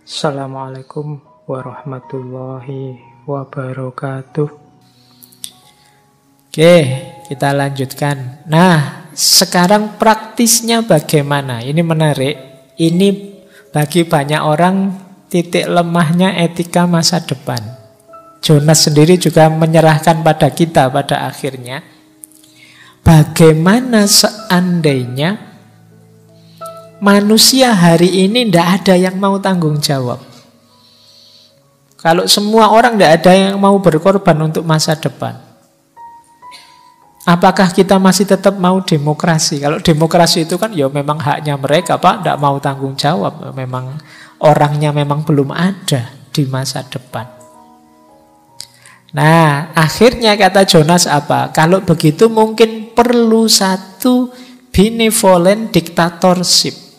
Assalamualaikum warahmatullahi wabarakatuh. Oke, kita lanjutkan. Nah, sekarang praktisnya bagaimana? Ini menarik. Ini bagi banyak orang titik lemahnya etika masa depan. Jonas sendiri juga menyerahkan pada kita pada akhirnya. Bagaimana seandainya manusia hari ini tidak ada yang mau tanggung jawab? Kalau semua orang tidak ada yang mau berkorban untuk masa depan. Apakah kita masih tetap mau demokrasi? Kalau demokrasi itu kan ya memang haknya mereka, Pak, tidak mau tanggung jawab. Memang orangnya memang belum ada di masa depan. Nah, akhirnya kata Jonas apa? Kalau begitu mungkin perlu satu benevolent dictatorship.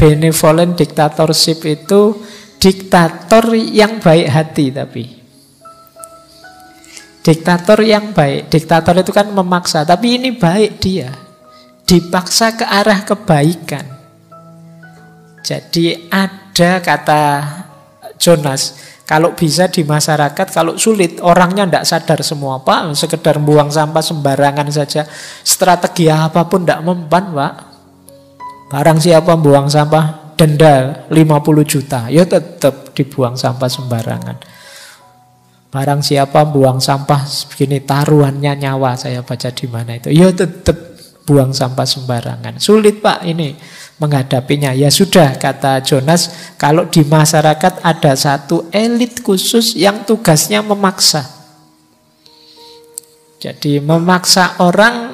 Benevolent dictatorship itu diktator yang baik hati tapi. Diktator yang baik. Diktator itu kan memaksa, tapi ini baik dia. Dipaksa ke arah kebaikan. Jadi ada kata Jonas, kalau bisa di masyarakat, kalau sulit orangnya tidak sadar semua Pak, sekedar buang sampah sembarangan saja. Strategi apa pun tidak mempan Pak. Barang siapa buang sampah, denda 50 juta, ya tetap dibuang sampah sembarangan. Barang siapa buang sampah begini taruhannya nyawa saya baca di mana itu. Ya tetap buang sampah sembarangan. Sulit Pak ini menghadapinya. Ya sudah kata Jonas, kalau di masyarakat ada satu elit khusus yang tugasnya memaksa. Jadi memaksa orang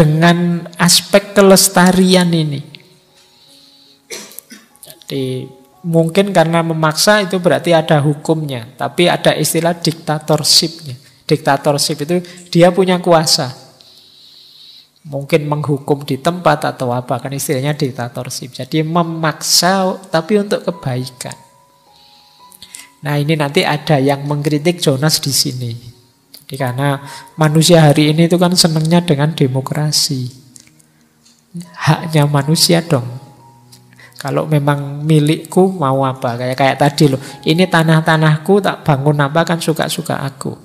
dengan aspek kelestarian ini. Jadi mungkin karena memaksa itu berarti ada hukumnya, tapi ada istilah diktatorshipnya. Diktatorship itu dia punya kuasa. Mungkin menghukum di tempat atau apa kan istilahnya diktatorship. Jadi memaksa tapi untuk kebaikan. Nah ini nanti ada yang mengkritik Jonas di sini. Jadi karena manusia hari ini itu kan senangnya dengan demokrasi. Haknya manusia dong. Kalau memang milikku mau apa? Kayak kayak tadi loh. Ini tanah-tanahku tak bangun apa kan suka-suka aku.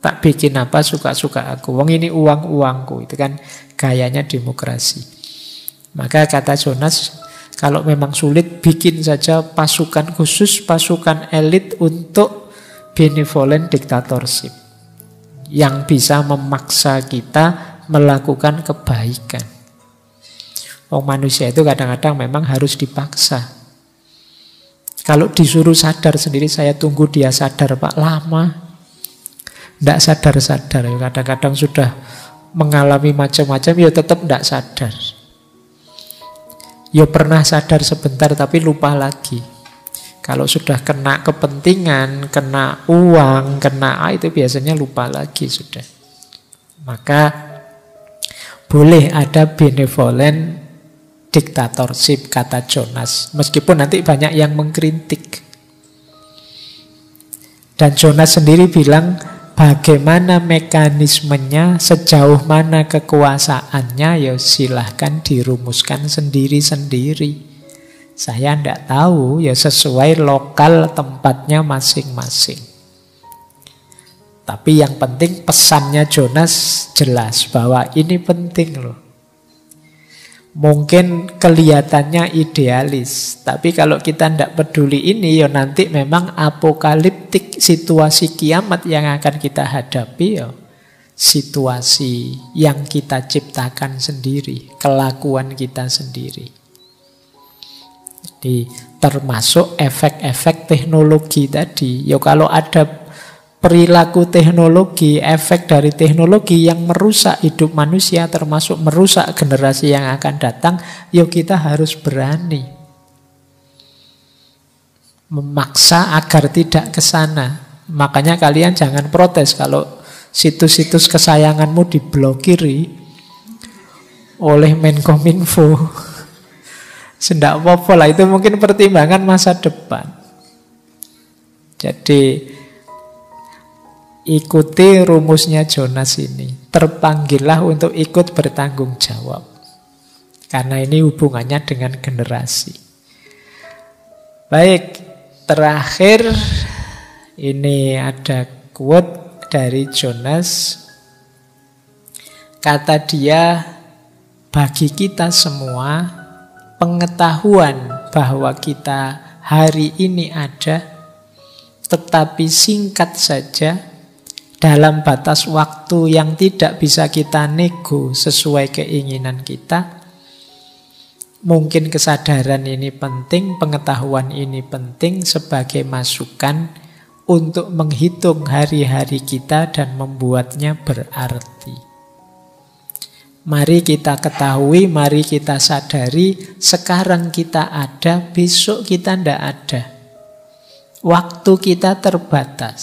Tak bikin apa suka-suka aku. Wong ini uang-uangku. Itu kan gayanya demokrasi. Maka kata Jonas, kalau memang sulit bikin saja pasukan khusus, pasukan elit untuk benevolent dictatorship. Yang bisa memaksa kita melakukan kebaikan. Oh manusia itu kadang-kadang memang harus dipaksa. Kalau disuruh sadar sendiri, saya tunggu dia sadar Pak lama. Tidak sadar-sadar. Kadang-kadang sudah mengalami macam-macam, ya tetap tidak sadar. Ya pernah sadar sebentar tapi lupa lagi. Kalau sudah kena kepentingan, kena uang, kena itu biasanya lupa lagi sudah. Maka boleh ada benevolent diktatorship kata Jonas. Meskipun nanti banyak yang mengkritik. Dan Jonas sendiri bilang Bagaimana mekanismenya, sejauh mana kekuasaannya, ya silahkan dirumuskan sendiri-sendiri. Saya tidak tahu, ya sesuai lokal tempatnya masing-masing. Tapi yang penting pesannya Jonas jelas bahwa ini penting loh. Mungkin kelihatannya idealis, tapi kalau kita tidak peduli ini, ya nanti memang apokaliptik situasi kiamat yang akan kita hadapi, ya situasi yang kita ciptakan sendiri, kelakuan kita sendiri. Jadi termasuk efek-efek teknologi tadi. Ya kalau ada perilaku teknologi, efek dari teknologi yang merusak hidup manusia termasuk merusak generasi yang akan datang, yuk kita harus berani memaksa agar tidak ke sana. Makanya kalian jangan protes kalau situs-situs kesayanganmu diblokiri oleh Menkominfo. Sendak apa lah itu mungkin pertimbangan masa depan. Jadi Ikuti rumusnya Jonas ini. Terpanggillah untuk ikut bertanggung jawab. Karena ini hubungannya dengan generasi. Baik, terakhir ini ada quote dari Jonas. Kata dia, bagi kita semua, pengetahuan bahwa kita hari ini ada, tetapi singkat saja, dalam batas waktu yang tidak bisa kita nego sesuai keinginan kita, mungkin kesadaran ini penting, pengetahuan ini penting sebagai masukan untuk menghitung hari-hari kita dan membuatnya berarti. Mari kita ketahui, mari kita sadari, sekarang kita ada, besok kita tidak ada. Waktu kita terbatas.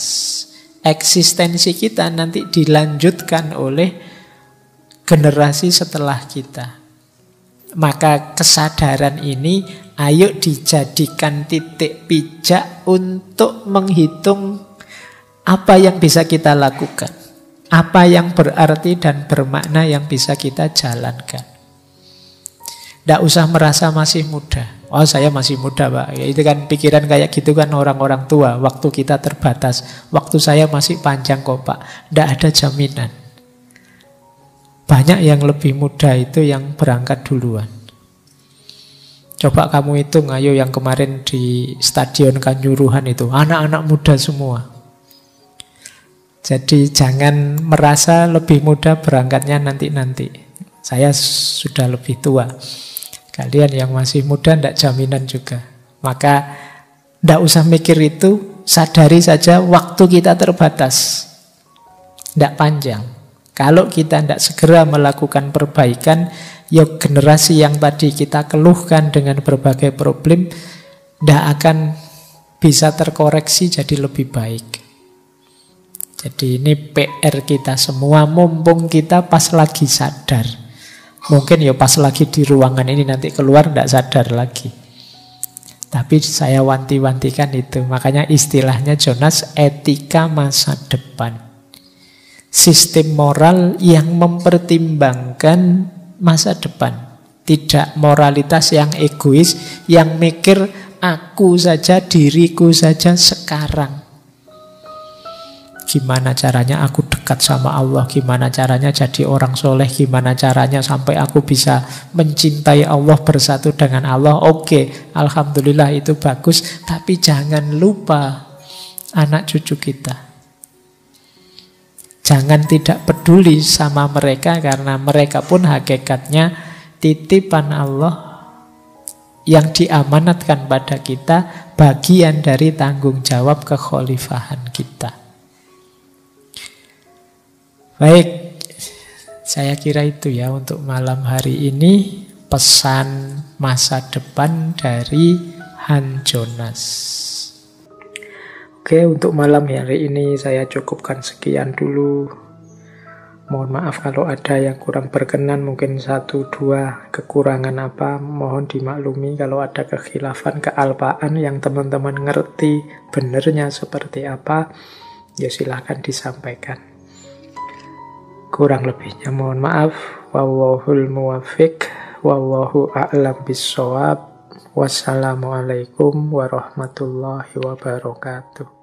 Eksistensi kita nanti dilanjutkan oleh generasi setelah kita. Maka kesadaran ini ayo dijadikan titik pijak untuk menghitung apa yang bisa kita lakukan. Apa yang berarti dan bermakna yang bisa kita jalankan. Tidak usah merasa masih muda. Oh saya masih muda pak. Ya, itu kan pikiran kayak gitu kan orang-orang tua. Waktu kita terbatas. Waktu saya masih panjang kok pak. Tidak ada jaminan. Banyak yang lebih muda itu yang berangkat duluan. Coba kamu hitung, ayo yang kemarin di Stadion Kanjuruhan itu. Anak-anak muda semua. Jadi jangan merasa lebih muda berangkatnya nanti-nanti. Saya sudah lebih tua. Kalian yang masih muda tidak jaminan juga. Maka tidak usah mikir itu, sadari saja waktu kita terbatas. Tidak panjang. Kalau kita tidak segera melakukan perbaikan, ya generasi yang tadi kita keluhkan dengan berbagai problem, tidak akan bisa terkoreksi jadi lebih baik. Jadi ini PR kita semua, mumpung kita pas lagi sadar. Mungkin ya pas lagi di ruangan ini nanti keluar tidak sadar lagi. Tapi saya wanti-wantikan itu. Makanya istilahnya Jonas etika masa depan. Sistem moral yang mempertimbangkan masa depan. Tidak moralitas yang egois, yang mikir aku saja, diriku saja sekarang. Gimana caranya aku dekat sama Allah, gimana caranya jadi orang soleh, gimana caranya sampai aku bisa mencintai Allah bersatu dengan Allah. Oke, Alhamdulillah itu bagus, tapi jangan lupa anak cucu kita. Jangan tidak peduli sama mereka karena mereka pun hakikatnya titipan Allah yang diamanatkan pada kita bagian dari tanggung jawab kekhalifahan kita. Baik, saya kira itu ya untuk malam hari ini pesan masa depan dari Han Jonas. Oke, untuk malam hari ini saya cukupkan sekian dulu. Mohon maaf kalau ada yang kurang berkenan, mungkin satu dua kekurangan apa, mohon dimaklumi kalau ada kekhilafan, kealpaan yang teman-teman ngerti benernya seperti apa, ya silahkan disampaikan. Kurang lebihnya mohon maaf. Wallahul muwafiq. Wallahu a'lam bisawab. Wassalamualaikum warahmatullahi wabarakatuh.